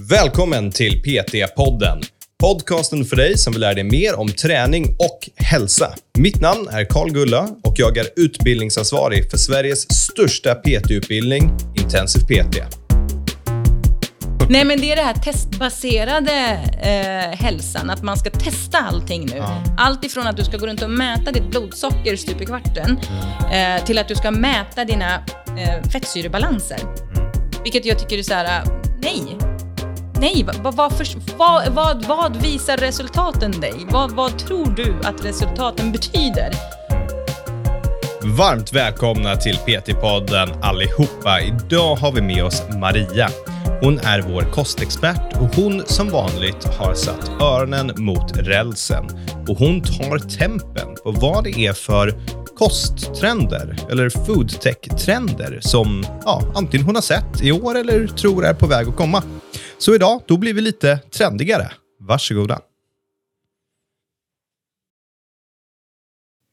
Välkommen till PT-podden. Podcasten för dig som vill lära dig mer om träning och hälsa. Mitt namn är Karl Gulla och jag är utbildningsansvarig för Sveriges största PT-utbildning, Intensiv PT. Nej, men det är det här testbaserade eh, hälsan, att man ska testa allting nu. Ja. Allt ifrån att du ska gå runt och mäta ditt blodsocker stup i kvarten, eh, till att du ska mäta dina eh, fettsyrebalanser. Vilket jag tycker är så här, eh, nej. Nej, vad, vad, vad, vad, vad visar resultaten dig? Vad, vad tror du att resultaten betyder? Varmt välkomna till PT-podden allihopa. Idag har vi med oss Maria. Hon är vår kostexpert och hon som vanligt har satt öronen mot rälsen. Och hon tar tempen på vad det är för kosttrender eller foodtech-trender som ja, antingen hon har sett i år eller tror är på väg att komma. Så idag, då blir vi lite trendigare. Varsågoda.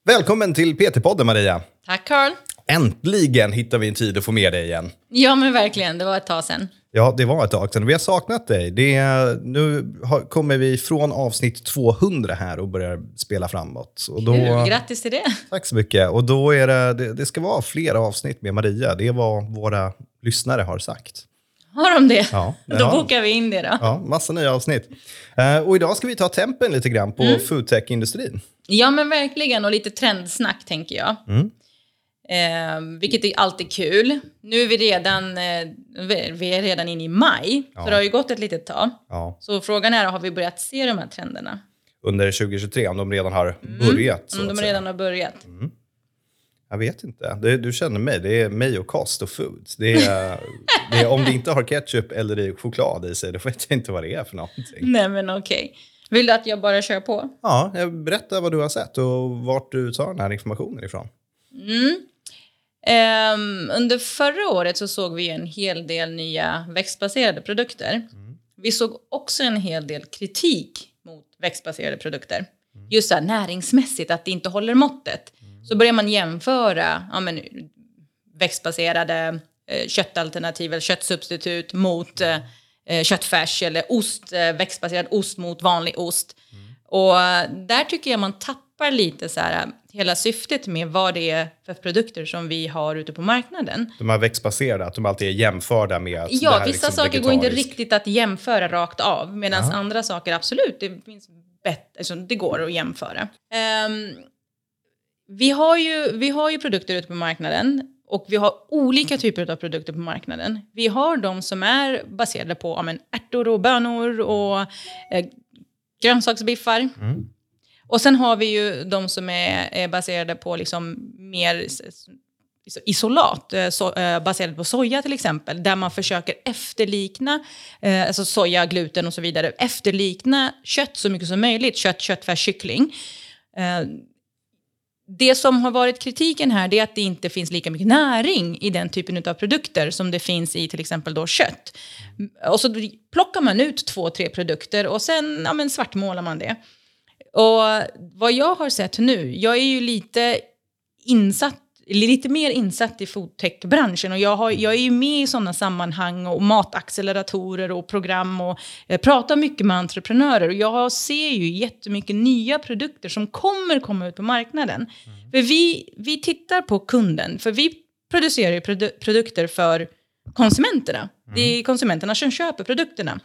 Välkommen till PT-podden Maria. Tack Carl. Äntligen hittar vi en tid att få med dig igen. Ja, men verkligen. Det var ett tag sedan. Ja, det var ett tag sedan. Vi har saknat dig. Det nu har, kommer vi från avsnitt 200 här och börjar spela framåt. Och då, Kul. Grattis till det. tack så mycket. Och då är det, det, det ska vara flera avsnitt med Maria. Det är vad våra lyssnare har sagt. Har de det? Ja, det Då har de. bokar vi in det då. Ja, massa nya avsnitt. Eh, och idag ska vi ta tempen lite grann på foodtech-industrin. Ja, men verkligen. Och lite trendsnack, tänker jag. Mm. Eh, vilket är alltid kul. Nu är vi redan, eh, vi är redan inne i maj, Ja. så det har ju gått ett litet tag. Ja, Så frågan är, har vi börjat se de här trenderna? under 2023, om de redan har börjat. Så Om de redan har börjat? Jag vet inte. Det, du känner mig. Det är mig och kost och food. Det är, det är, om det inte har ketchup eller det är choklad i sig, då vet jag inte vad det är för någonting. Nej, men okej. Vill du att jag bara kör på? Ja, berätta vad du har sett och vart du tar den här informationen ifrån. Ehm, under förra året så såg vi en hel del nya växtbaserade produkter. Vi såg också en hel del kritik mot växtbaserade produkter. Just så här, näringsmässigt, att det inte håller måttet. Så börjar man jämföra ja, men, växtbaserade eh, köttalternativ eller köttsubstitut mot eh, eh, köttfärs eller ost, eh, växtbaserad ost mot vanlig ost. Och eh, där tycker jag man tappar lite så här, hela syftet med vad det är för produkter som vi har ute på marknaden. De här växtbaserade, att de alltid är jämförda med att det Ja, här är vissa liksom saker går inte vegetariskt. riktigt att jämföra rakt av, medan andra saker absolut, det finns bättre, alltså, det går att jämföra. Ehm, vi, har ju, vi har ju produkter ute på marknaden och vi har olika typer av produkter på marknaden. Vi har de som är baserade på ja, men, ärtor och bönor och eh, grönsaksbiffar. Och sen har vi ju de som är, är baserade på liksom mer s- isolat, eh, so, eh, baserade på soja till exempel, där man försöker efterlikna, eh, alltså soja, gluten och så vidare, efterlikna kött så mycket som möjligt, kött, köttfärs, kyckling. Det som har varit kritiken här det är att det inte finns lika mycket näring i den typen av produkter som det finns i till exempel då kött. Och så plockar man ut två, tre produkter och sen ja, men svartmålar man det. Och vad jag har sett nu, jag är ju lite insatt lite mer insatt i foodtech-branschen och jag, har, jag är ju med i sådana sammanhang och matacceleratorer och program och eh, pratar mycket med entreprenörer och jag ser ju jättemycket nya produkter som kommer komma ut på marknaden. För vi, vi tittar på kunden, för vi producerar ju produ- produkter för konsumenterna. Det är konsumenterna som köper produkterna.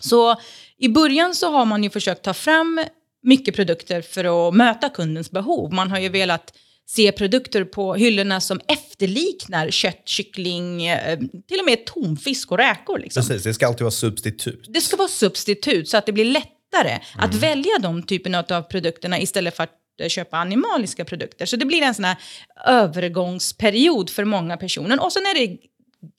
Så i början så har man ju försökt ta fram mycket produkter för att möta kundens behov. Man har ju velat se produkter på hyllorna som efterliknar kött, kyckling, eh, till och med tonfisk och räkor. Liksom. Precis, det ska alltid vara substitut. Det ska vara substitut så att det blir lättare att välja de typerna av produkterna istället för att eh, köpa animaliska produkter. Så det blir en sån här övergångsperiod för många personer. Och sen är det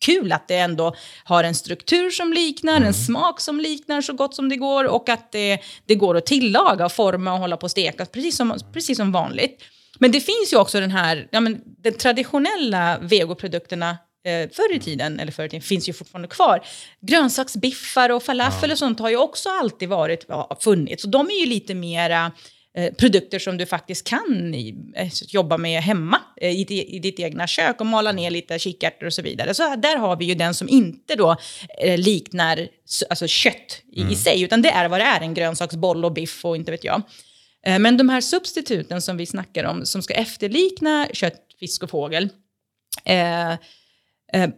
kul att det ändå har en struktur som liknar, en smak som liknar så gott som det går och att det, det går att tillaga, forma och hålla på och steka precis som, precis som vanligt. Men det finns ju också den här, ja, men, de traditionella vegoprodukterna eh, förr i tiden, eller förr i tiden, finns ju fortfarande kvar. Grönsaksbiffar och falafel och sånt har ju också alltid varit, ja, funnits. Och de är ju lite mera eh, produkter som du faktiskt kan i, eh, jobba med hemma eh, i, i ditt egna kök och mala ner lite kikärtor och så vidare. Så där har vi ju den som inte då liknar alltså kött i, i sig, utan det är vad det är, en grönsaksboll och biff och inte vet jag. Eh, men de här substituten som vi snackar om, som ska efterlikna kött, fisk och fågel, eh, eh,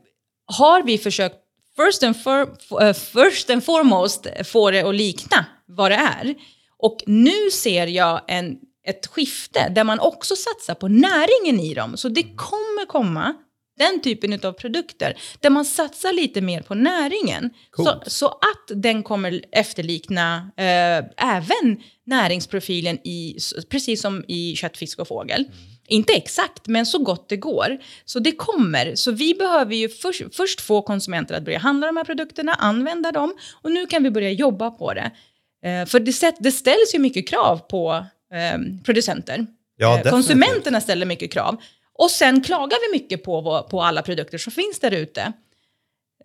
har vi försökt first and, for, eh, first and foremost få det att likna vad det är. Och nu ser jag en, ett skifte där man också satsar på näringen i dem. Så det kommer komma den typen av produkter där man satsar lite mer på näringen. Så, så att den kommer efterlikna eh, även näringsprofilen i, precis som i kött, fisk och fågel. Inte exakt, men så gott det går. Så det kommer. Så vi behöver ju först, först få konsumenter att börja handla de här produkterna, använda dem och nu kan vi börja jobba på det. Eh, för det, det ställs ju mycket krav på eh, producenter. Ja, Eh. Konsumenterna ställer mycket krav. Och sen klagar vi mycket på, på alla produkter som finns där ute.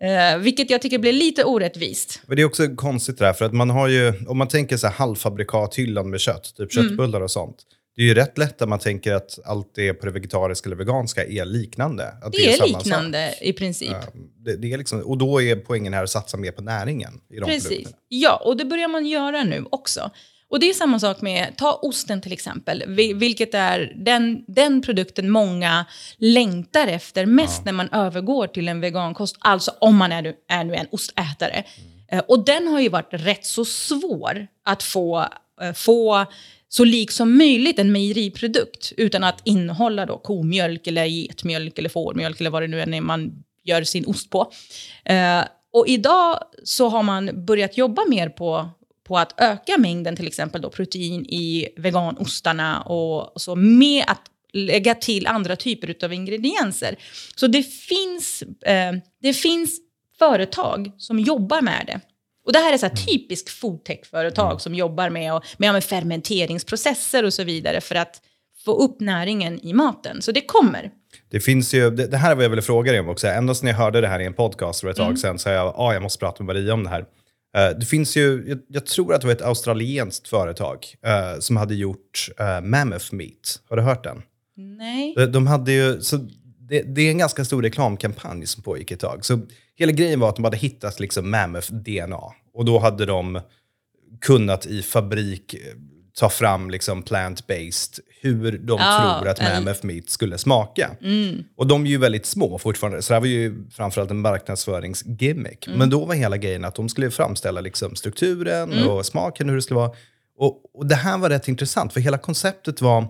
Eh, vilket jag tycker blir lite orättvist. Men det är också konstigt det där, för att man har ju, om man tänker så här halvfabrikathyllan med kött, typ Mm. köttbullar och sånt. Det är ju rätt lätt att man tänker att allt det på det vegetariska eller veganska är liknande. Att Det är samma liknande i princip. sak. Ja, Det, det är liksom, och då är poängen här att satsa mer på näringen i de Precis. produkterna. Ja, och det börjar man göra nu också. Och det är samma sak med, ta osten till exempel, vi- vilket är den, den produkten många längtar efter mest när man övergår till en vegankost, alltså om man är, nu- är nu en ostätare. Eh, Och den har ju varit rätt så svår att få, eh, få så lik som möjligt en mejeriprodukt utan att innehålla då komjölk eller getmjölk eller fårmjölk eller vad det nu är man gör sin ost på. Eh, och idag så har man börjat jobba mer på, på att öka mängden till exempel då protein i veganostarna och, och så med att lägga till andra typer av ingredienser. Så det finns, eh, det finns företag som jobbar med det. Och det här är så här typiskt foodtech-företag som jobbar med, och, med, med fermenteringsprocesser och så vidare för att få upp näringen i maten. Så det kommer. Det finns ju, det, det här är vad jag ville fråga dig om också. Ända sedan jag hörde det här i en podcast för ett Mm. tag sedan så jag, ah, jag måste prata med Maria om det här. Eh, det finns ju, jag, jag tror att det var ett australienskt företag eh, som hade gjort uh, Mammoth Meat. Har du hört den? Nej. De, de hade ju, så det, det är en ganska stor reklamkampanj som pågick ett tag. Så hela grejen var att de hade hittat liksom Mammoth DNA. Och då hade de kunnat i fabrik eh, ta fram liksom plant-based hur de Ja, tror att Mammoth Meat skulle smaka. Mm. Och de är ju väldigt små fortfarande, så det här var ju framförallt en marknadsföringsgimmick. Mm. Men då var hela grejen att de skulle framställa liksom strukturen Mm. och smaken, hur det skulle vara. Och, och det här var rätt intressant, för hela konceptet var,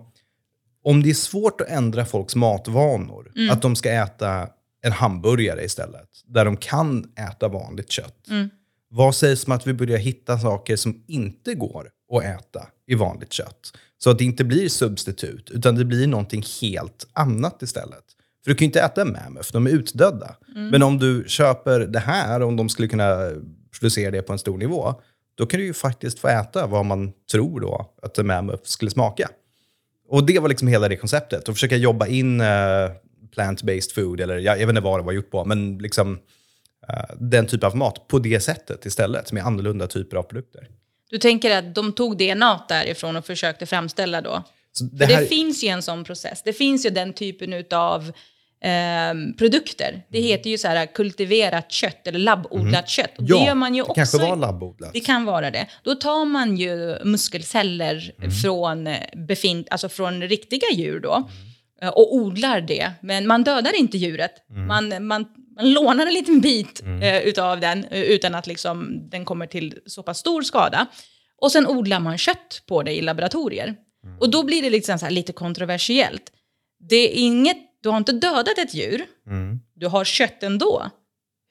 om det är svårt att ändra folks matvanor, Mm. att de ska äta en hamburgare istället, där de kan äta vanligt kött. Mm. Vad sägs om att vi börjar hitta saker som inte går att äta i vanligt kött? Så att det inte blir substitut, utan det blir någonting helt annat istället. För du kan ju inte äta mammoth, de är utdöda. Men om du köper det här, om de skulle kunna producera det på en stor nivå, då kan du ju faktiskt få äta vad man tror då att en mammoth skulle smaka. Och det var liksom hela det konceptet. Att försöka jobba in eh, plant-based food, eller jag, jag vet inte vad det var gjort på, men liksom eh, den typen av mat på det sättet istället, med annorlunda typer av produkter. Du tänker att de tog DNA därifrån och försökte framställa då? Det här, det finns ju en sån process. Det finns ju den typen av produkter. Det heter ju så här kultiverat kött eller labbodlat kött. Och ja, det gör man ju det också. kanske var labbodlat. Det kan vara det. Då tar man ju muskelceller Mm. från, eh, befint, alltså från riktiga djur då Mm. eh, och odlar det. Men man dödar inte djuret. Mm. Man, man, man lånar en liten bit eh, utav den eh, utan att liksom, den kommer till så pass stor skada. Och sen odlar man kött på det i laboratorier. Mm. Och då blir det liksom så lite kontroversiellt. Det är inget, du har inte dödat ett djur, Mm, du har kött ändå.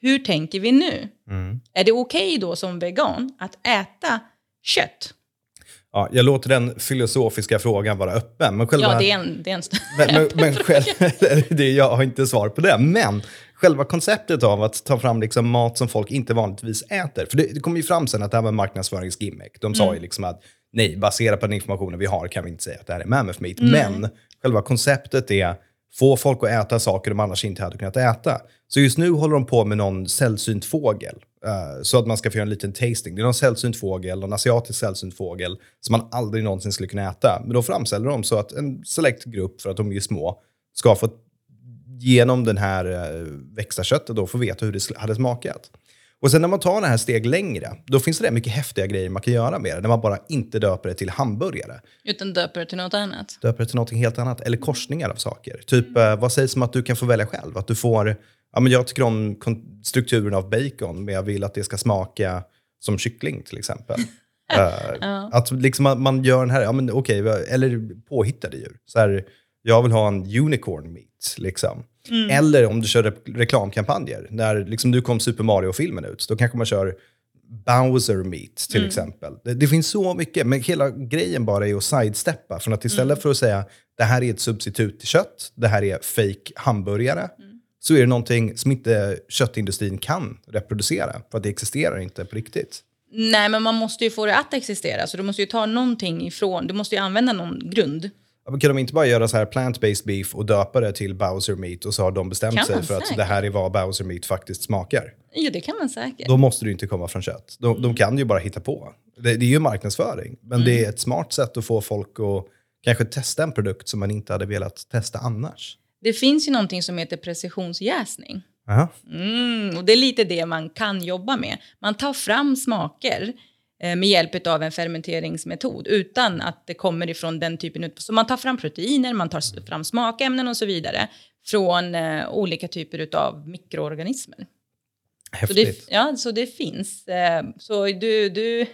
Hur tänker vi nu? mm. Är det okej då som vegan att äta kött? Ja, jag låter den filosofiska frågan vara öppen. Men själva, Ja, det är en... Det är en men, men, men själv, det, jag har inte svar på det. Men själva konceptet av att ta fram liksom mat som folk inte vanligtvis äter. För det, det kom ju fram sen att det här var marknadsföringsgimmick. De sa Mm. ju liksom att nej, baserat på den informationen vi har kan vi inte säga att det här är mammoth meat. Mm. Men själva konceptet är få folk att äta saker de annars inte hade kunnat äta. Så just nu håller de på med någon sällsynt fågel. Uh, så att man ska få göra en liten tasting. Det är någon sällsynt fågel, någon asiatisk sällsynt fågel som man aldrig någonsin skulle kunna äta. Men då framställer de så att en select grupp, för att de är små, ska få genom den här eh, uh, växtarköttet då få veta hur det hade smakat. Och sen när man tar det här steg längre, då finns det mycket häftiga grejer man kan göra med det. När man bara inte döper det till hamburgare. Utan döper det till något annat. Döper det till något helt annat. Eller korsningar av saker. Typ, mm. vad sägs om att du kan få välja själv? Att du får, ja men jag tycker om strukturen av bacon, men jag vill att det ska smaka som kyckling till exempel. uh, ja. Att liksom man, man, gör den här, ja men okej, okay, eller påhittade djur. Så här, jag vill ha en unicorn meat. Liksom. Mm. Eller om du kör re reklamkampanjer. När liksom du kom Super Mario-filmen ut, då kanske man kör Bowser Meat till mm. exempel. Det, det, finns så mycket, men hela grejen bara är att sidesteppa. Från att istället mm. för att säga det här är ett substitut till kött, det här är fake hamburgare, mm. så är det någonting som inte köttindustrin kan reproducera. För att det existerar inte på riktigt. Nej, men man måste ju få det att existera. Så du måste ju ta någonting ifrån, du måste ju använda någon grund. Kan de inte bara göra så här plant-based beef och döpa det till Bowser meat och så har de bestämt kan sig för säkert. att det här är vad Bowser meat faktiskt smakar? Jo, det kan man säkert. Då måste det inte komma från kött. De, mm. de kan ju bara hitta på. Det, det är ju marknadsföring, men mm. det är ett smart sätt att få folk att kanske testa en produkt som man inte hade velat testa annars. Det finns ju någonting som heter precisionsjäsning. Mm, och det är lite det man kan jobba med. Man tar fram smaker med hjälp av en fermenteringsmetod utan att det kommer ifrån den typen av... Så man tar fram proteiner, man tar fram smakämnen och så vidare från eh, olika typer av mikroorganismer. Häftigt. Så det, ja, så det finns. Eh, så du, du,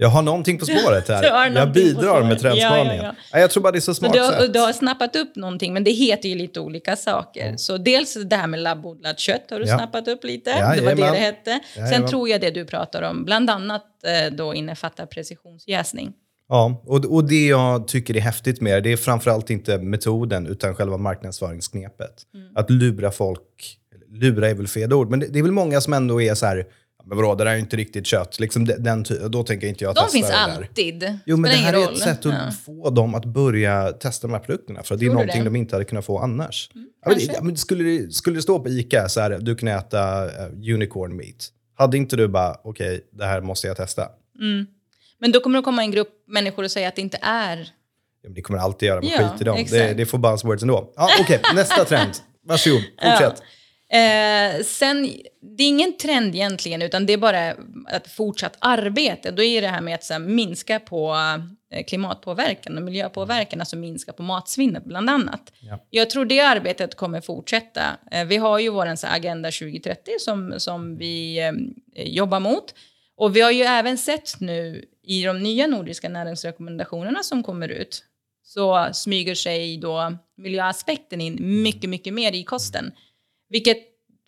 jag har någonting på spåret här. jag bidrar med trendspaningen. Ja, ja, ja. Jag tror bara det är så smart så du, har, du har snappat upp någonting, men det heter ju lite olika saker. Mm. Så dels det här med labbodlat kött har du snappat upp lite. det var det det hette. Sen tror jag det du pratar om, bland annat eh, då innefattar precisionsjäsning. Ja, och, och det jag tycker är häftigt med det är framförallt inte metoden utan själva marknadsföringsknepet. Mm. Att lura folk, lura är väl fel ord, men det, det är väl många som ändå är så här, men vadå, det där är ju inte riktigt kött. Liksom den, då tänker inte jag de testa finns det alltid. Där. Jo, men det här är ett sätt att ja. få dem att börja testa de här produkterna. För det är någonting det? de inte hade kunnat få annars. Mm, ja, men, skulle, det, skulle det stå på ICA så här, du kan äta uh, unicorn meat. Hade inte du bara, okej, okay, det här måste jag testa. Mm. Men då kommer det komma en grupp människor och säga att det inte är... Ja, men det kommer alltid göra, man ja, skit i dem. Det, det får buzzwords ändå. Ja, Okej, okay, nästa trend. Varsågod, fortsätt. Ja. Eh, sen, det är ingen trend egentligen, utan det är bara ett fortsatt arbete. Då är det här med att här, minska på eh, klimatpåverkan och miljöpåverkan, alltså minska på matsvinnet bland annat. Ja. Jag tror det arbetet kommer fortsätta. Eh, vi har ju vår Agenda 2030 som, som vi eh, jobbar mot. Och vi har ju även sett nu i de nya nordiska näringsrekommendationerna som kommer ut, så smyger sig då miljöaspekten in mycket, mycket mer i kosten. Vilket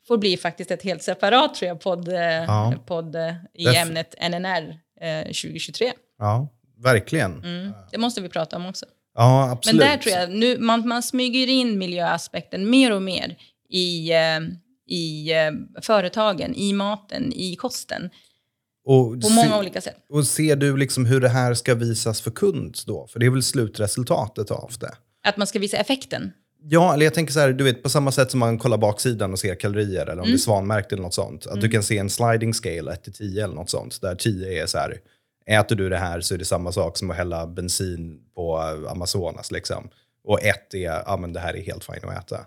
får bli faktiskt ett helt separat tror jag, podd, eh, ja. podd eh, i Därför. ämnet NNR eh, 2023. Ja, verkligen. Mm, det måste vi prata om också. Ja, absolut. Men där tror jag, nu, man, man smyger in miljöaspekten mer och mer i, eh, i företagen, i maten, i kosten. Och på många se, olika sätt. Och ser du liksom hur det här ska visas för kund då? För det är väl slutresultatet av det? Att man ska visa effekten? Ja, eller jag tänker så här, du vet, på samma sätt som man kollar baksidan och ser kalorier, eller om mm. det är svanmärkt eller något sånt. Att mm. du kan se en sliding scale 1-10 eller något sånt, där 10 är så här, äter du det här så är det samma sak som att hälla bensin på Amazonas. Liksom. Och 1 är, ja men det här är helt fint att äta.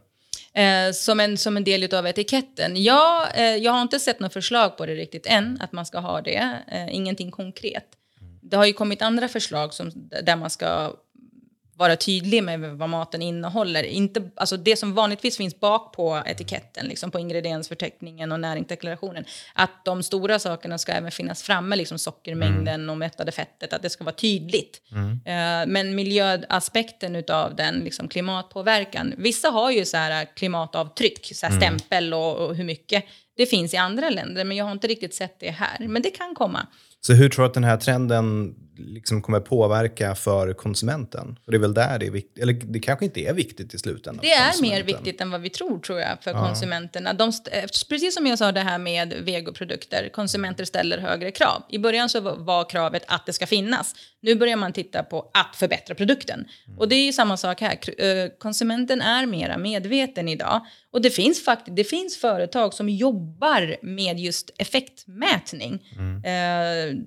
Eh, som, en, som en del av etiketten. Ja, eh, jag har inte sett något förslag på det riktigt än, att man ska ha det. Eh, ingenting konkret. Mm. Det har ju kommit andra förslag som, där man ska vara tydlig med vad maten innehåller. Inte, alltså det som vanligtvis finns bak på etiketten, liksom på ingrediensförteckningen och näringsdeklarationen. Att de stora sakerna ska även finnas framme, liksom sockermängden mm. och mättade fettet, att det ska vara tydligt. Mm. Uh, men miljöaspekten av den, liksom klimatpåverkan. Vissa har ju så här klimatavtryck, så här mm. stämpel och, och hur mycket. Det finns i andra länder, men jag har inte riktigt sett det här. Men det kan komma. Så hur tror du att den här trenden liksom kommer påverka för konsumenten? För det är väl där det är viktigt, eller det kanske inte är viktigt i slutändan. Det är mer viktigt än vad vi tror, tror jag, för ja. konsumenterna. De, precis som jag sa det här med vegoprodukter, konsumenter ställer högre krav. I början så var kravet att det ska finnas. Nu börjar man titta på att förbättra produkten. Mm. Och det är ju samma sak här. Eh, konsumenten är mera medveten idag. Och det finns faktiskt det finns företag som jobbar med just effektmätning. Mm. Eh,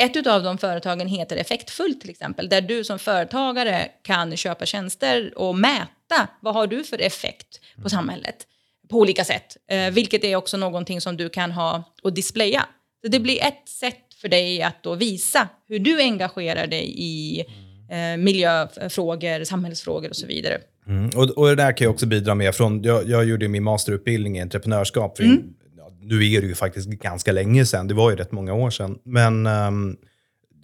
ett av de företagen heter Effektfullt till exempel, där du som företagare kan köpa tjänster och mäta vad har du för effekt på mm. samhället på olika sätt. Eh, vilket är också någonting som du kan ha och displaya. Så det blir ett sätt för dig att då visa hur du engagerar dig i mm. eh, miljöfrågor, samhällsfrågor och så vidare. Mm. Och, och det där kan jag också bidra med. Från, jag, jag gjorde min masterutbildning i entreprenörskap för mm nu är det ju faktiskt ganska länge sedan, det var ju rätt många år sedan. Men um,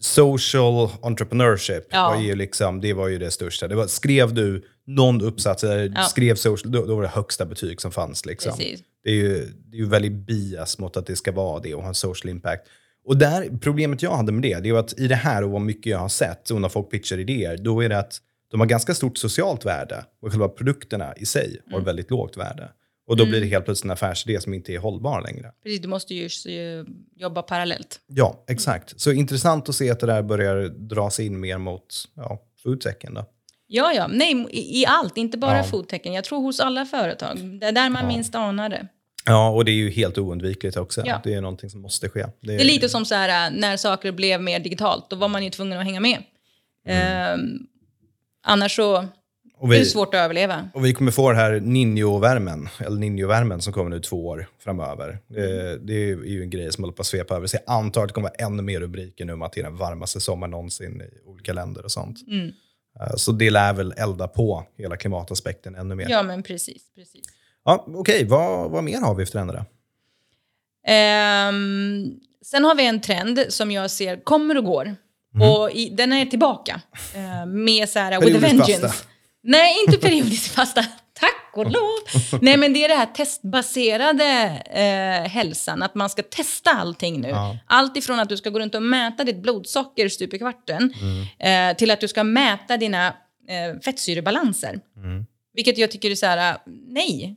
social entrepreneurship ja. var ju liksom, det var ju det största. Det var, skrev du någon uppsats, eller ja. skrev social, då, då, var det högsta betyg som fanns. Liksom. Det är ju det är ju väldigt bias mot att det ska vara det och ha en social impact. Och där, problemet jag hade med det, det är att i det här och vad mycket jag har sett, och när folk pitchar idéer, då är det att de har ganska stort socialt värde och själva produkterna i sig har mm. väldigt lågt värde. Och då mm. blir det helt plötsligt en affärsidé som inte är hållbar längre. Precis, du måste ju jobba parallellt. Ja, exakt. Så intressant att se att det där börjar dras in mer mot ja, foodtechen. Då. Ja, ja. Nej, i, i allt, inte bara ja. foodtechen. Jag tror hos alla företag. Det är där man ja. minst anar det. Ja, och det är ju helt oundvikligt också. Ja. Det är någonting som måste ske. Det är, det är lite som så här, när saker blev mer digitalt, då var man ju tvungen att hänga med. Mm. Eh, annars så och vi, det är svårt att överleva. Och vi kommer få det här Ninjo-värmen, eller Ninjo-värmen som kommer nu två år framöver. Det, det, är ju en grej som håller på att svepa över. Så jag antar att det kommer vara ännu mer rubriker nu om att det är den varmaste sommaren någonsin i olika länder och sånt. Mm. Eh, så det lär väl elda på hela klimataspekten ännu mer. Ja, men precis. precis. Ja, Okej, okay. vad, vad mer har vi för trender? Um, sen har vi en trend som jag ser kommer och går. Mm. Och i, den är tillbaka. Uh, med så här, with a vengeance. Fasta. Nej, inte periodiskt fasta. Tack och lov! Nej, men det är det här testbaserade eh, hälsan, att man ska testa allting nu. Ja. Allt ifrån att du ska gå runt och mäta ditt blodsocker stup i kvarten mm. eh, till att du ska mäta dina eh, fettsyrebalanser. Mm. Vilket jag tycker är så här, nej.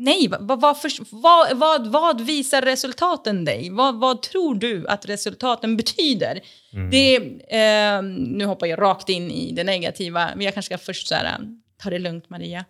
Nej, vad, vad, vad, vad, vad, visar resultaten dig? Vad, vad tror du att resultaten betyder? Mm. Det, eh, nu hoppar jag rakt in i det negativa, men jag kanske ska först så här, ta det lugnt Maria.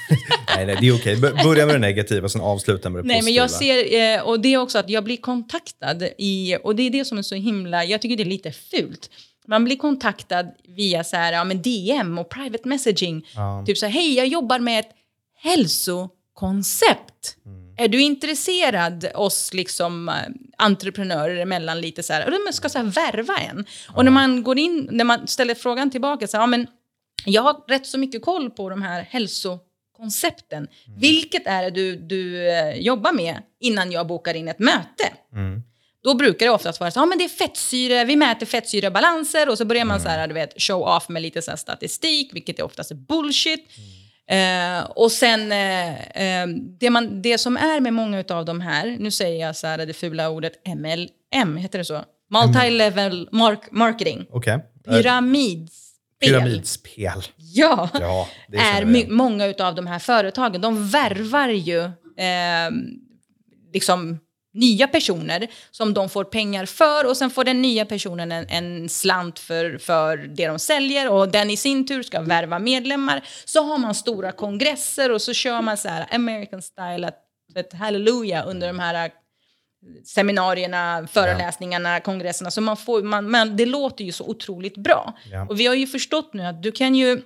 nej, nej, det är okej. Börja med det negativa, sen avsluta med det nej, positiva. Men jag ser, eh, och det är också att jag blir kontaktad i, och det är det som är så himla, jag tycker det är lite fult. Man blir kontaktad via så här, ja, men DM och private messaging. Ja. Typ så här, hej jag jobbar med ett hälso koncept. Mm. Är du intresserad, oss liksom eh, entreprenörer emellan lite så här, de ska så här värva en. Ja. Och när man går in, när man ställer frågan tillbaka så här, ja men jag har rätt så mycket koll på de här hälsokoncepten. Mm. Vilket är det du, du eh, jobbar med innan jag bokar in ett möte? Mm. Då brukar det oftast vara så men det är fettsyre, vi mäter fettsyrebalanser och så börjar man mm. så här, du vet, show off med lite så statistik, vilket är oftast bullshit. Mm. Eh, och sen eh, eh, det, man, det som är med många av de här, nu säger jag så här det fula ordet MLM, heter det så? Multi-level mark marketing. Okay. Pyramidspel. Pyramidspel. Ja, ja är, är många av de här företagen. De värvar ju eh, liksom nya personer som de får pengar för och sen får den nya personen en, en, slant för, för det de säljer och den i sin tur ska värva medlemmar. Så har man stora kongresser och så kör man så här American style, ett halleluja under de här seminarierna, föreläsningarna, kongresserna. Så man får, man, men det låter ju så otroligt bra. Ja. Och vi har ju förstått nu att du kan ju,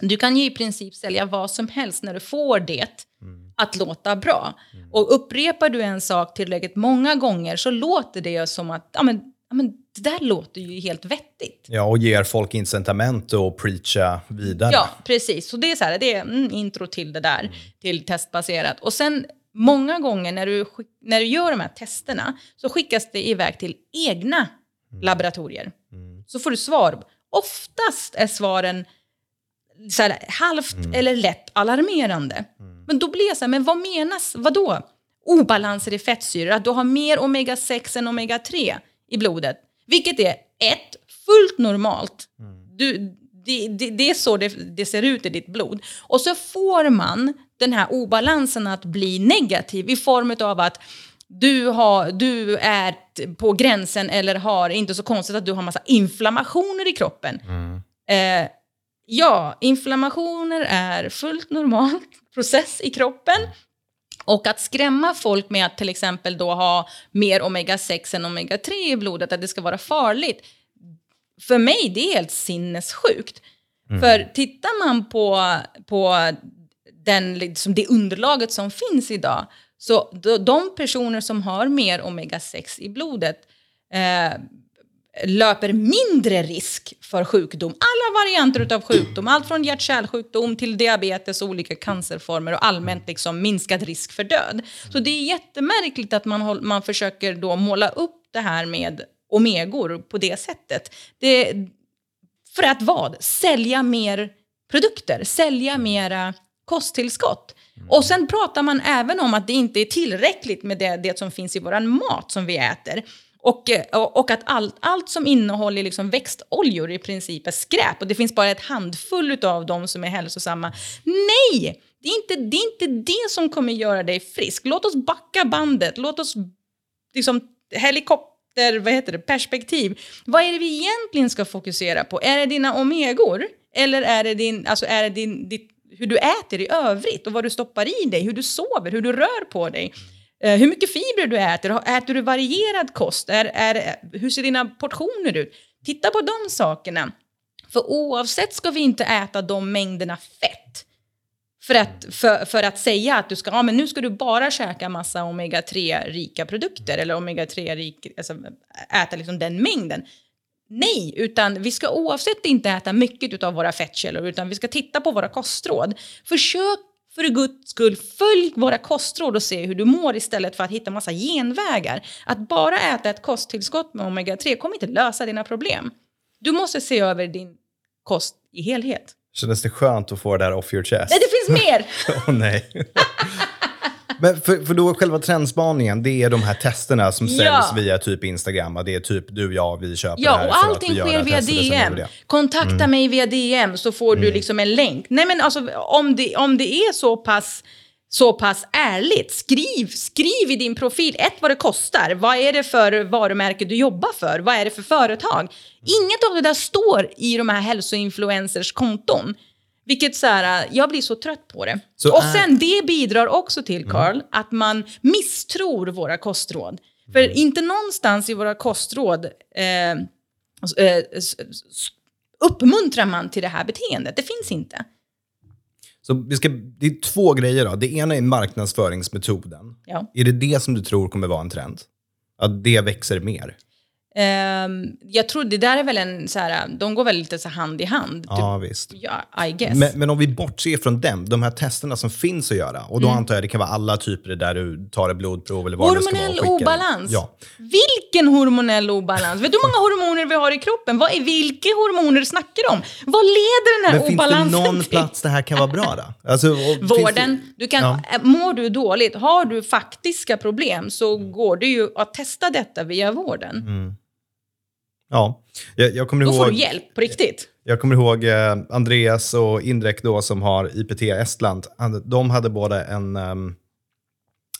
du kan ju i princip sälja vad som helst när du får det mm. att låta bra. Mm. Och upprepar du en sak tillräckligt många gånger så låter det som att ja, men, ja, men det där låter ju helt vettigt. Ja, och ger folk incitament att preacha vidare. Ja, precis. Så det är så här, det är mm, intro till det där, mm. till testbaserat. Och sen många gånger när du, när du gör de här testerna så skickas det iväg till egna mm. laboratorier. Mm. Så får du svar. Oftast är svaren så här, halvt eller lätt alarmerande. Mm. Men då blir jag så här, men vad menas? Vadå? Obalanser i fettsyror, att du har mer omega-6 än omega-3 i blodet. Vilket är ett, fullt normalt. Du, det, det, det är så det, det ser ut i ditt blod. Och så får man den här obalansen att bli negativ i form av att du, har, du är på gränsen eller har, inte så konstigt att du har massa inflammationer i kroppen. Eh, ja, inflammationer är fullt normal process i kroppen. Och att skrämma folk med att till exempel då ha mer omega-6 än omega-3 i blodet, att det ska vara farligt. För mig det är helt sinnessjukt. För tittar man på, på den, liksom det underlaget som finns idag, så de, de personer som har mer omega-6 i blodet eh, löper mindre risk för sjukdom. Alla varianter av sjukdom, allt från hjärt-kärlsjukdom till diabetes och olika cancerformer och allmänt liksom minskad risk för död. Så det är jättemärkligt att man, man försöker då måla upp det här med omegor på det sättet. Det, för att vad? Sälja mer produkter, sälja mera kosttillskott. Och sen pratar man även om att det inte är tillräckligt med det, det som finns i våran mat som vi äter. Och, eh, och och att allt, allt som innehåller liksom växtoljor i princip är skräp och det finns bara ett handfull av dem som är hälsosamma. Nej! Det är, inte, det är inte det som kommer göra dig frisk. Låt oss backa bandet. Låt oss liksom helikopter, vad heter det, perspektiv. Vad är det vi egentligen ska fokusera på? Är det dina omegor? Eller är det, din, alltså är det din, ditt, hur du äter i övrigt och vad du stoppar i dig, hur du sover, hur du rör på dig? Eh, hur mycket fibrer du äter? Äter du varierad kost? Är, är, hur ser dina portioner ut? Titta på de sakerna. För oavsett ska vi inte äta de mängderna fett. För att, för, för att säga att du ska, ja, men nu ska du bara käka massa omega-3-rika produkter eller omega-3-rik, alltså äta liksom den mängden. Nej, utan vi ska oavsett inte äta mycket av våra fettkällor utan vi ska titta på våra kostråd. Försök för guds skull, följ våra kostråd och se hur du mår istället för att hitta massa genvägar. Att bara äta ett kosttillskott med omega-3 kommer inte lösa dina problem. Du måste se över din kost i helhet. Kändes det skönt att få det där off your chest? Nej, det finns mer! Åh nej. Men för, för då själva trendspaningen, det är de här testerna som säljs Ja. via typ Instagram. och Det är typ du, jag, vi köper det Ja, här och för att allting vi det sker via DM. det. Kontakta mig via DM så får du liksom en länk. Nej men alltså om det, om det är så pass, så pass ärligt, skriv, skriv i din profil ett vad det kostar. Vad är det för varumärke du jobbar för? Vad är det för företag? Inget av det där står i de här hälsoinfluencers konton. Vilket så här, jag blir så trött på det. Så och sen det bidrar också till, Carl, att man misstror våra kostråd. För inte någonstans i våra kostråd eh, eh, uppmuntrar man till det här beteendet. Det finns inte. Så vi ska, det är två grejer. då. Det ena är marknadsföringsmetoden. Ja. Är det det som du tror kommer vara en trend? Att det växer mer? Ehm, jag tror det där är väl en så här, de går väl lite så hand i hand. Typ, Ja, visst. ja, I guess. Men, men om vi bortser från dem, de här testerna som finns att göra, och då antar jag det kan vara alla typer där du tar ett blodprov eller vad det ska vara. Hormonell obalans. Ja. Vilken hormonell obalans? Vet du hur många hormoner vi har i kroppen? Vad är, vilka hormoner snackar de om? Vad leder den här Men finns det obalansen någon till? plats det här kan vara bra då? Alltså, och Vården. det- Du kan, Ja. Mår du dåligt, har du faktiska problem så går det ju att testa detta via vården. Mm. Ja, jag, jag kommer Då ihåg... får du hjälp på riktigt. Jag kommer ihåg eh, Andreas och Indrek då som har IPT Estland. De hade båda en ehm,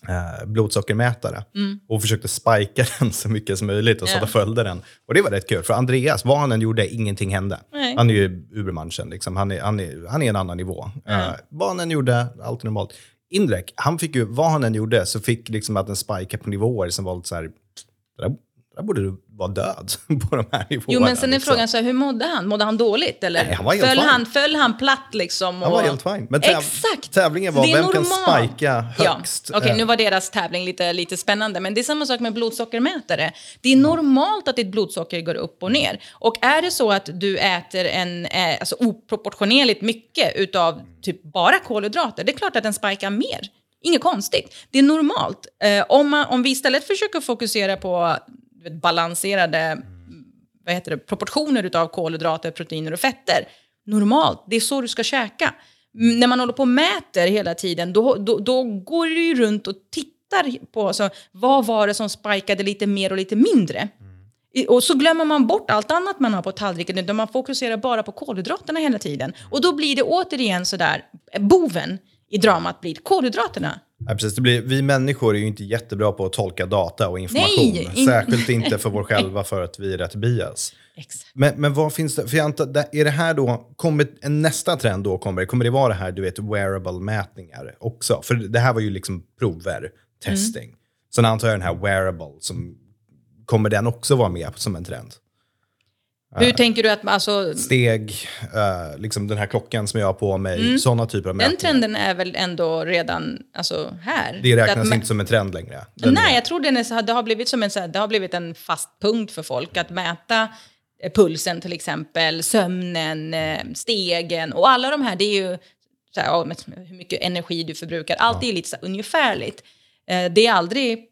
eh, blodsockermätare och försökte spika den så mycket som möjligt och så Mm. Att följde den. Och det var rätt kul, för Andreas, vad han än gjorde, ingenting hände. Nej. Han är ju Ubermanchen, liksom. han, är, han, är, han är en annan nivå. Eh, vad han än gjorde, allt normalt. Indrek, han fick ju, vad han än gjorde, så fick liksom att den spika på nivåer som var lite så här, det där, det där borde du vara död på de här nivåerna. Jo, men sen är liksom. frågan så här, hur mådde han? Mådde han dåligt? Eller Nej, han var helt föll, fine. han, föll han platt liksom? Han var och- helt fine. Men täv- Exakt. tävlingen var vem kan spika högst. Ja. Okej, Eh, nu var deras tävling lite, lite spännande, men det är samma sak med blodsockermätare. Det är normalt att ditt blodsocker går upp och ner. Och är det så att du äter en, eh, alltså oproportionerligt mycket utav typ bara kolhydrater, det är klart att den spikar mer. Inget konstigt. Det är normalt. Eh, om, man, om vi istället försöker fokusera på vet, balanserade vad heter det, proportioner utav kolhydrater, proteiner och fetter. Normalt, det är så du ska käka. Mm, när man håller på och mäter hela tiden, då, då, då går du ju runt och tittar på så, vad var det som spikade lite mer och lite mindre. Mm. Och så glömmer man bort allt annat man har på tallriken, utan man fokuserar bara på kolhydraterna hela tiden. Och då blir det återigen sådär, boven i dramat blir kolhydraterna. Ja, precis. Det blir, vi människor är ju inte jättebra på att tolka data och information. Nej, in- Särskilt inte för vår själva för att vi är rätt bias. Exakt. Men, men vad finns det, för jag antar, är det här då, kommer en nästa trend då, kommer, kommer det vara det här, du vet, wearable-mätningar också? För det här var ju liksom prover, testing. Sen antar jag den här wearable, som, kommer den också vara med som en trend? Hur tänker du att, alltså, Steg, eh, liksom den här klockan som jag har på mig, sådana typer av den mätningar. trenden är väl ändå redan alltså, här? Det räknas Att- inte som en trend längre. Den Nej, är- jag tror den är, det har blivit som en, så här, det har blivit en fast punkt för folk att mäta eh, pulsen till exempel, sömnen, eh, stegen och alla de här, det är ju så här, ja, hur mycket energi du förbrukar. Allt är ju lite så här, ungefärligt. Eh, Det är aldrig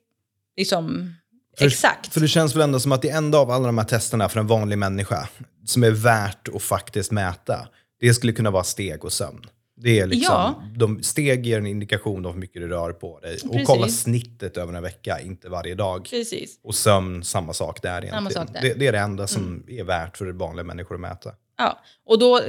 liksom För- exakt. För det känns väl ändå som att det enda av alla de här testerna för en vanlig människa som är värt att faktiskt mäta, det skulle kunna vara steg och sömn. Det är liksom, Ja. de, steg ger en indikation om hur mycket du rör på dig. Och Precis. kolla snittet över en vecka, inte varje dag. Precis. Och sömn, samma sak där egentligen. Samma sak där. Det, det är det enda som är värt för vanliga människor att mäta. Ja, och då,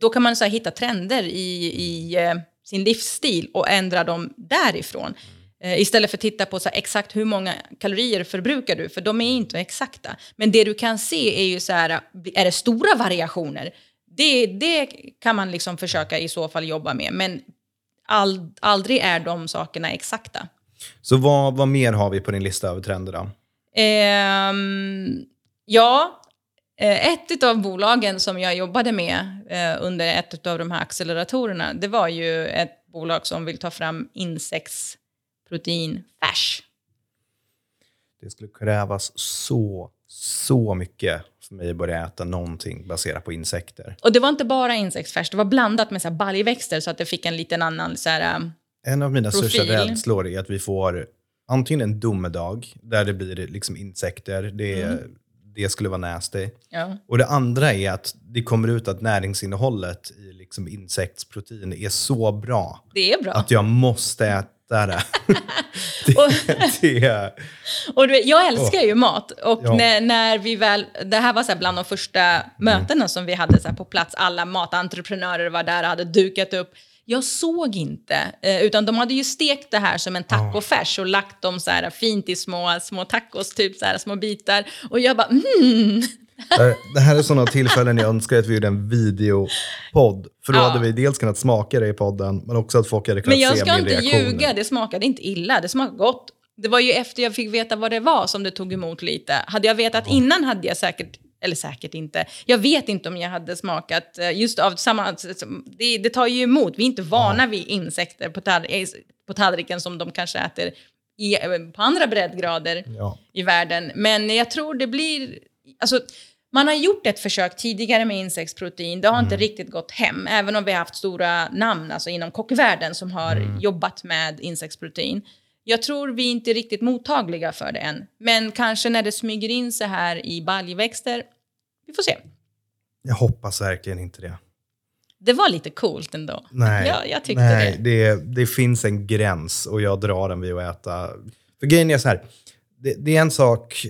då kan man så hitta trender i, i eh, sin livsstil och ändra dem därifrån. Eh, istället för att titta på så här, exakt hur många kalorier förbrukar du, för de är inte exakta. Men det du kan se är ju så här, är det stora variationer? Det, det kan man liksom försöka i så fall jobba med, men all, aldrig är de sakerna exakta. Så vad, vad mer har vi på din lista över trender då? Ehm, ja, eh, ett av bolagen som jag jobbade med eh, under ett av de här acceleratorerna, det var ju ett bolag som vill ta fram insektsproteinfärs. Det skulle krävas så, så mycket för mig att börja äta någonting baserat på insekter. Och det var inte bara insektsfärs, det var blandat med så här baljväxter så att det fick en liten annan så här, um, En av mina största rädslor är att vi får antingen en domedag där det blir liksom insekter, det, Mm. Det skulle vara nasty. ja. Och det andra är att det kommer ut att näringsinnehållet i liksom insektsprotein är så bra Det är bra. att jag måste äta det. det, det Och du jag älskar ju mat. Och Ja. när, när vi väl, det här var så här bland de första mötena som vi hade så på plats. Alla matentreprenörer var där och hade dukat upp. Jag såg inte, eh, utan de hade ju stekt det här som en tacofärs och lagt dem så här fint i små, små tacos, typ så här små bitar. Och jag bara, mm. Det- Det här är sådana tillfällen jag önskar att vi gjorde en videopodd. För då Ja. hade vi dels kunnat smaka det i podden, men också att folk hade kunnat Men jag se ska min inte reaktion. ljuga, det smakade inte illa, det smakade gott. Det var ju efter jag fick veta vad det var som det tog emot lite. Hade jag vetat innan hade jag säkert, eller säkert inte, jag vet inte om jag hade smakat eh, just av samma, det, det tar ju emot. Vi är inte vana vid insekter på, tall, på tallriken som de kanske äter i, eh, på andra breddgrader Ja. i världen. Men jag tror det blir... Alltså, man har gjort ett försök tidigare med insektsprotein. Det har inte riktigt gått hem, även om vi har haft stora namn alltså inom kockvärlden som har jobbat med insektsprotein. Jag tror vi inte är riktigt mottagliga för det än. Men kanske när det smyger in sig här i baljväxter. Vi får se. Jag hoppas verkligen inte det. Det var lite coolt ändå. Nej, Ja, jag tyckte nej det. det. Det finns en gräns och jag drar den vid att äta. För grejen är så här, det, det är en sak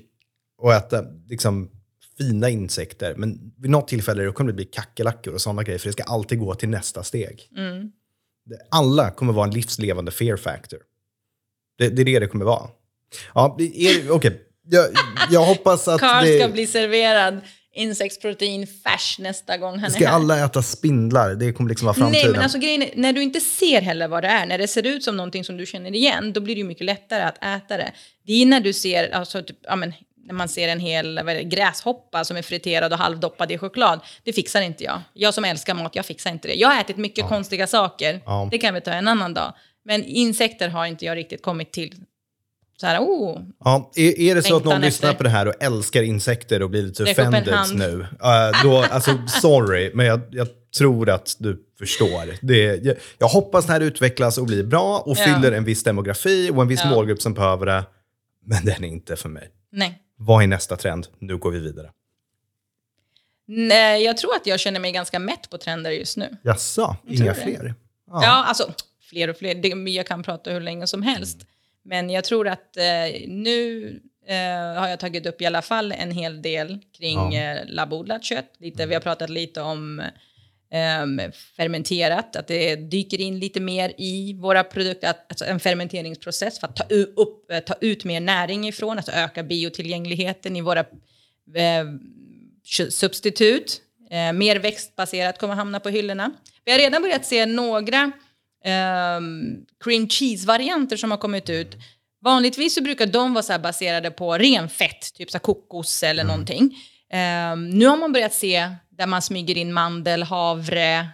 att äta liksom, fina insekter, men vid något tillfälle då kommer det bli kackerlackor och sådana grejer, för det ska alltid gå till nästa steg. Mm. Alla kommer vara en livslevande fear factor. Det, det är det det kommer vara. Ja, okej. Jag, jag hoppas att Carl det, ska bli serverad insektsproteinfärs nästa gång han ska är här. alla äta spindlar. Det kommer liksom vara framtiden. Nej, men alltså grejen är, när du inte ser heller vad det är, när det ser ut som någonting som du känner igen, då blir det ju mycket lättare att äta det. Det är när du ser, alltså typ, ja men, när man ser en hel det, gräshoppa som är friterad och halvdoppad i choklad. Det fixar inte jag. Jag som älskar mat, jag fixar inte det. Jag har ätit mycket konstiga saker. Ja. Det kan vi ta en annan dag. Men insekter har inte jag riktigt kommit till. Så här, oh, Ja, är, är det så att någon Längtan lyssnar efter- på det här och älskar insekter och blir lite offended nu, uh, då, alltså sorry, men jag, jag tror att du förstår. Det, jag, jag hoppas det här utvecklas och blir bra och Ja. fyller en viss demografi och en viss Ja. målgrupp som behöver det, men den är inte för mig. nej. Vad är nästa trend? Nu går vi vidare. nej. Jag tror att jag känner mig ganska mätt på trender just nu. Jaså, inga fler? Ja, alltså fler och fler. Det, jag kan prata hur länge som helst. Men jag tror att eh, nu eh, har jag tagit upp i alla fall en hel del kring Ja. eh, labbodlat kött. Lite, vi har pratat lite om ehm, fermenterat, att det dyker in lite mer i våra produkter, att, alltså en fermenteringsprocess för att ta, upp, eh, ta ut mer näring ifrån, alltså öka biotillgängligheten i våra eh, substitut. Eh, mer växtbaserat kommer hamna på hyllorna. Vi har redan börjat se några ehm, cream cheese-varianter som har kommit ut. Vanligtvis så brukar de vara så baserade på ren fett, typ så kokos eller någonting. Ehm, nu har man börjat se där man smyger in mandel, havre,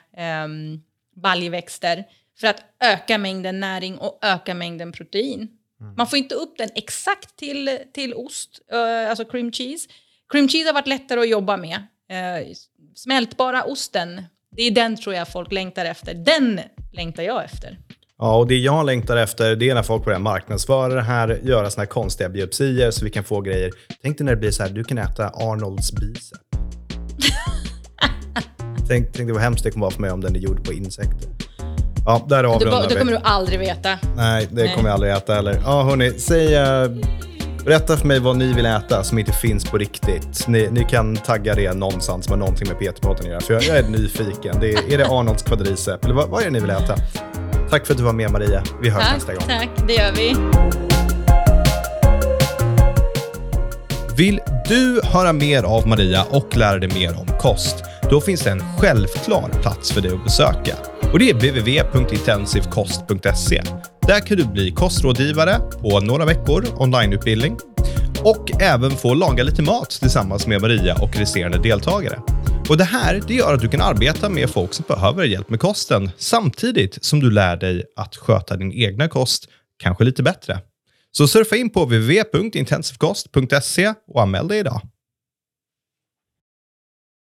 um, baljväxter för att öka mängden näring och öka mängden protein. Man får inte upp den exakt till, till ost, eh, alltså cream cheese. Cream cheese har varit lättare att jobba med. Eh, smältbara osten, det är den tror jag folk längtar efter. Den längtar jag efter. Ja, och det jag längtar efter det är när folk börjar marknadsföra det här, göra såna här konstiga biopsier så vi kan få grejer. Tänk dig när det blir så här, du kan äta Arnolds bicep. tänk, tänk dig vad hemskt det kommer vara för mig om den är gjord på insekter. Ja, där avrundar det vi. kommer du aldrig veta. Nej, det Nej. kommer jag aldrig äta heller. Ja, hörni, säg... eh, berätta för mig vad ni vill äta som inte finns på riktigt. Ni, ni kan tagga det någonstans med någonting med PT-podden att göra, för jag, jag är nyfiken. Det är, är det Arnolds kvadricep, eller vad, vad är det ni vill äta? Tack för att du var med Maria. Vi hörs nästa gång. tack, det gör vi. Vill du höra mer av Maria och lära dig mer om kost? Då finns det en självklar plats för dig att besöka. Och det är www.intensivkost.se. Där kan du bli kostrådgivare på några veckor onlineutbildning och även få laga lite mat tillsammans med Maria och resterande deltagare. Och Det här det gör att du kan arbeta med folk som behöver hjälp med kosten samtidigt som du lär dig att sköta din egna kost kanske lite bättre. Så surfa in på www.intensivkost.se och anmäl dig idag.